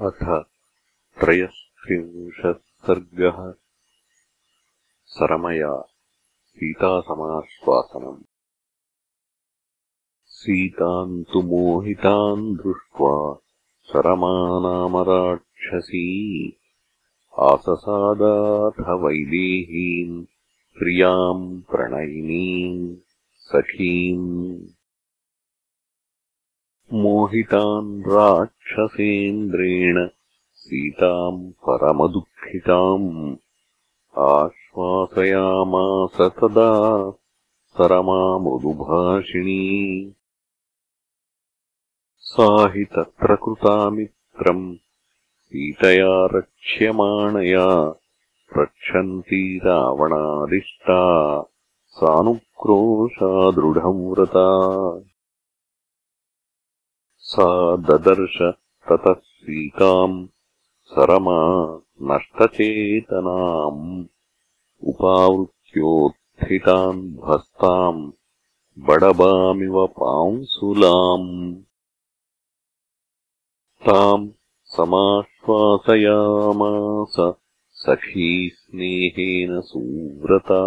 अथ त्रयस्त्रिंशः सर्गः सरमया सीतासमाश्वासनम्। सीताम् तु मोहिताम् दृष्ट्वा सरमानामराक्षसी आससादाथ वैदेहीम् प्रियाम् प्रणयिनीम् सखीम् मोहितान् राक्षसेन्द्रेण सीताम् परमदुःखिताम् आश्वासयामास तदा सरमामृदुभाषिणी। सा हि तत्र कृतामित्रम् सीतया रक्ष्यमाणया रक्षन्ती रावणादिष्टा सानुक्रोशा दृढव्रता सा ददर्श ततः सीताम् सरमा नष्टचेतनाम् उपावृत्योत्थिताम् ध्वस्ताम् बडबामिव पांसुलाम् ताम् समाश्वासयामास सखी स्नेहेन सुव्रता।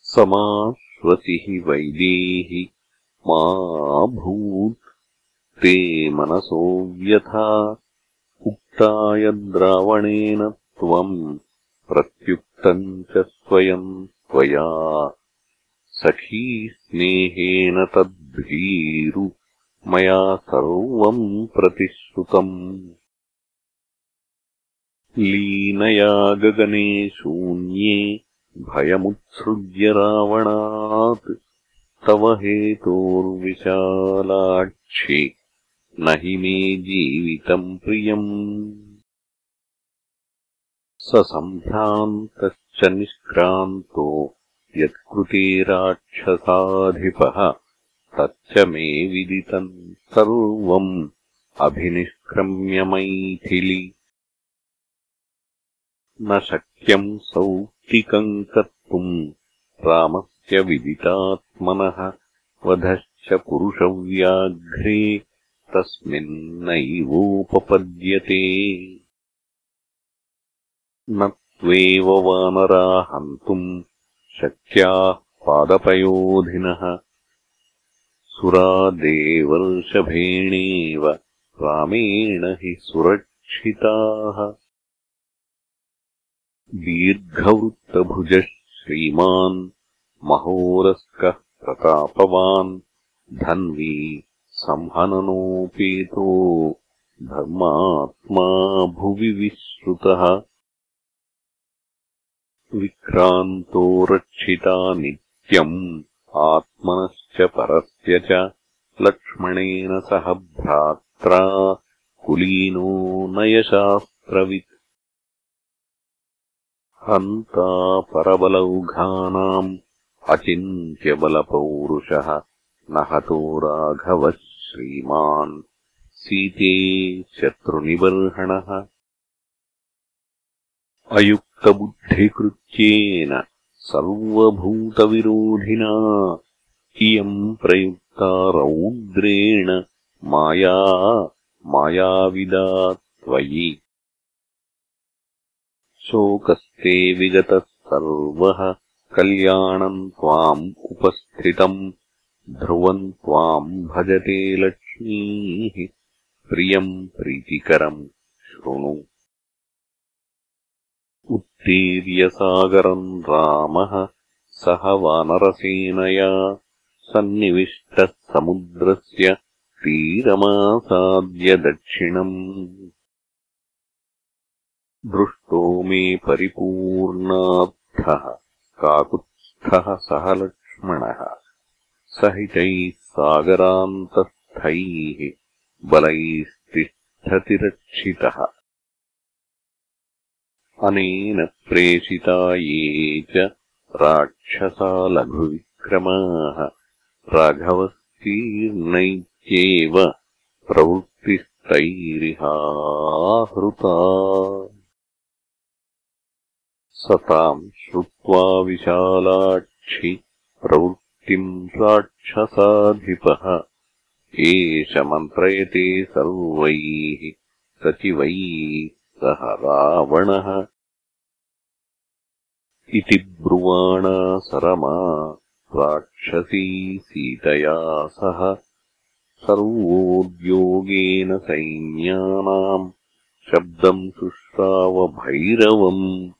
समाश्वसिः वैदेहि भूत् ते मनसो व्यथा। उक्ता यद्रावणेन त्वम् प्रत्युक्तम् च स्वयम् त्वया। सखी स्नेहेन तद्भीरु मया सर्वम् प्रतिश्रुतम्। लीनया गगने शून्ये भयमुत्सृज्य रावणात् तव हेतोर्विशालाक्षि न हि मे जीवितम् प्रियम्। स सम्भ्रान्तश्च निष्क्रान्तो यत्कृते राक्षसाधिपः। तच्च मे विदितम् सर्वम् अभिनिष्क्रम्यमैथिलि न शक्यम् सौक्तिकम् कर्तुम् रामः विदितात्मनः वधश्च पुरुषव्याघ्रे तस्मिन्नैवोपपद्यते न त्वेव वानरा हन्तुम् शक्याः पादपयोधिनः। सुरादेवर्षभेणेव रामेण हि सुरक्षिताः। दीर्घवृत्तभुजः श्रीमान् महोरस्कः प्रतापवान्। धन्वी संहननोपेतो धर्मात्मा भुवि विश्रुतः विक्रान्तो रक्षिता नित्यम् आत्मनश्च परस्य च लक्ष्मणेन सह भ्रात्रा कुलीनो नयशास्त्रवित्। हन्ता परबलौघानाम् अचिन्त्यबलपौरुषः न हतो राघवः श्रीमान् सीते शत्रुनिबर्हणः। अयुक्तबुद्धिकृत्येन सर्वभूतविरोधिना इयम् प्रयुक्ता रौद्रेण माया मायाविदा त्वयि। शोकस्ते विगतः सर्वः कल्याणम् त्वाम् उपस्थितम् ध्रुवम् त्वाम् भजते लक्ष्मीः प्रियम् प्रीतिकरम् शृणु। उत्तीर्यसागरम् रामः सह वानरसेनया सन्निविष्टः समुद्रस्य तीरमासाद्य दक्षिणम्। दृष्टो मे परिपूर्णार्थः काकुत्स्थः सह लक्ष्मणः। सहितैः सागरान्तस्थैः बलैस्तिष्ठति रक्षितः। अनेन प्रेषिता ये च राक्षसा लघुविक्रमाः। राघवस्तीर्णैत्येव प्रवृत्तिस्तैरिहाहृता सताम् श्रुत्वा विशालाक्षि प्रवृत्तिम् राक्षसाधिपः। एष मन्त्रयते सर्वैः सचिवैः सह रावणः। इति ब्रुवाणा सरमा राक्षसी सीतया सह। सर्वोद्योगेन सैन्यानाम् शब्दम् शुश्रावभैरवम्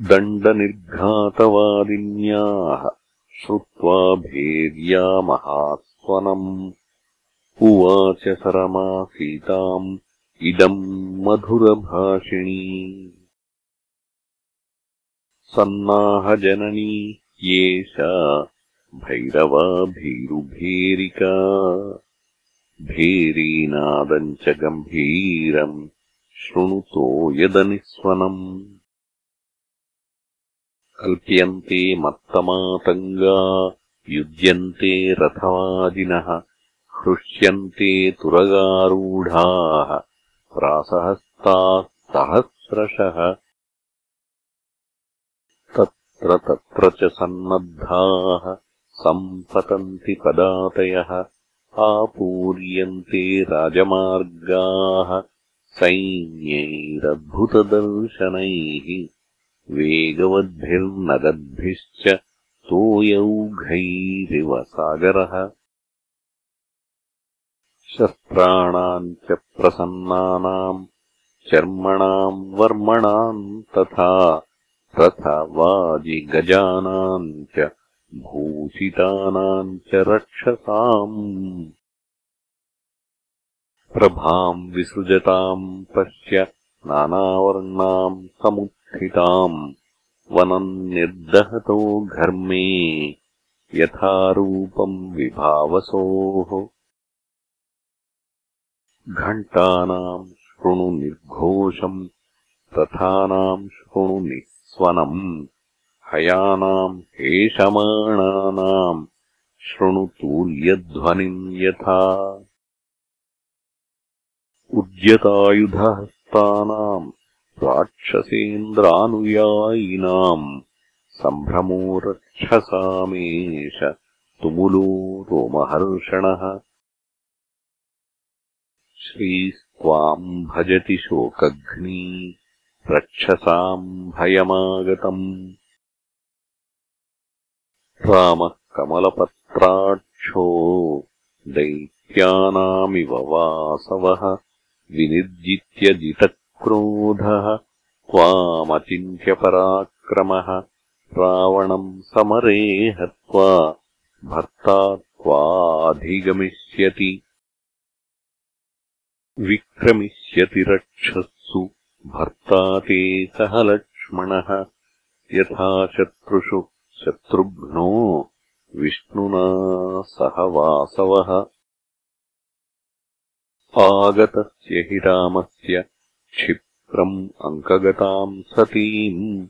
दण्डनिर्घातवादिन्याः श्रुत्वा भेर्या महास्वनम्। उवाच सरमा सीताम् इदम् मधुरभाषिणी। सन्नाहजननी येषा भैरवा भीरुभेरिका भेरीनादम् च गम्भीरम् शृणुतो यदनिस्वनम् कल्प्यन्ते मत्तमातङ्गा युज्यन्ते रथवाजिनः हृष्यन्ते तुरगारूढाः प्रासहस्ताः सहस्रशः तत्र तत्र च सन्नद्धाः सम्पतन्ति पदातयः आपूर्यन्ते राजमार्गाः सैन्यैरद्भुतदर्शनैः वेगवद्भिर्नगद्भिश्च तोयौघैरिव सागरः शस्त्राणाम् च प्रसन्नानाम् चर्मणाम् वर्मणाम् तथा तथा वाजिगजानाम् च भूषितानाम् च रक्षसाम्। प्रभाम् विसृजताम् पश्य नानावर्णाम् समुत्थिताम् वनम् निर्दहतो घर्मे यथारूपम् विभावसोः। घण्टानाम् शृणु निर्घोषम् रथानाम् शृणु निःस्वनम् हयानाम् हेषमाणानाम् शृणु तूल्यध्वनिम् यथा राक्षसेन्द्रानुयायिनाम् सम्भ्रमो रक्षसामेष तुमुलो रोमहर्षणः। श्रीस्त्वाम् भजति शोकघ्नी रक्षसाम् भयमागतम्। रामः कमलपत्राक्षो दैत्यानामिव वासवः विनिर्जित्य जितक्रोधः त्वामचिन्त्यपराक्रमः रावणम् समरे हत्वा भर्ता त्वाधिगमिष्यति। विक्रमिष्यति रक्षस्सु भर्ता ते सह लक्ष्मणः। यथा शत्रुषु शत्रुघ्नो विष्णुना सह वासवः आगतस्य हि रामस्य क्षिप्रम् अङ्कगताम् सतीम्।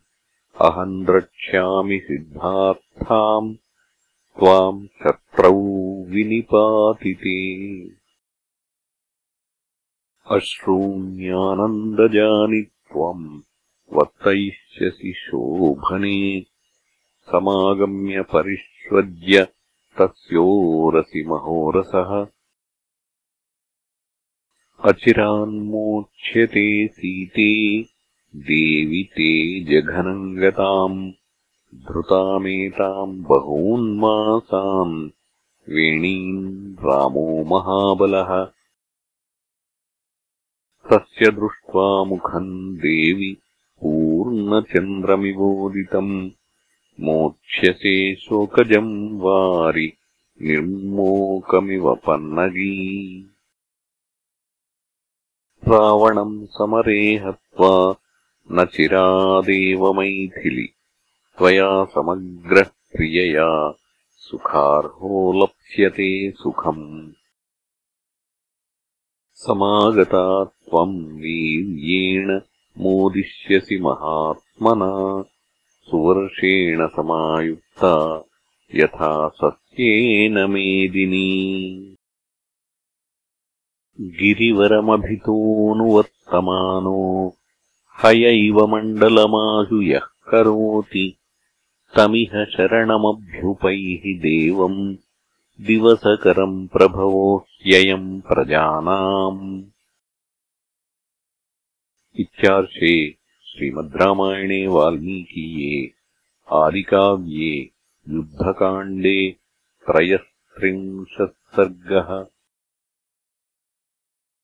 अहम् द्रक्ष्यामि सिद्धार्थाम् त्वाम् शत्रौ विनिपातिते अश्रूण्यानन्दजानि त्वम् वर्तयिष्यसि शोभने समागम्य परिष्वज्य तस्योरसि महोरसः अचिरान्मोक्ष्यते सीते देवि ते जघनम् गताम् धृतामेताम् बहून्मासान् वेणीम् रामो महाबलः। तस्य दृष्ट्वा मुखम् देवि पूर्णचन्द्रमिवोदितम् मोक्ष्यसे शोकजम् वारि निर्मोकमिव पन्नगी रावणम् समरे हत्वा न चिरादेव मैथिलि। त्वया समग्रः प्रियया सुखार्हो लप्स्यते सुखम्। समागता त्वम् वीर्येण मोदिष्यसि महात्मना। सुवर्षेण समायुक्ता यथा सस्येन मेदिनी गिरिवरमभितोऽनुवर्तमानो। हय इव मण्डलमाशु यः करोति। तमिह शरणमभ्युपैः देवम्। दिवसकरम् प्रभवो ह्ययम् प्रजानाम्। इत्यार्षे श्रीमद् रामायणे वाल्मीकीये आदिकाव्ये युद्धकाण्डे त्रयस्त्रिंशत् सर्गः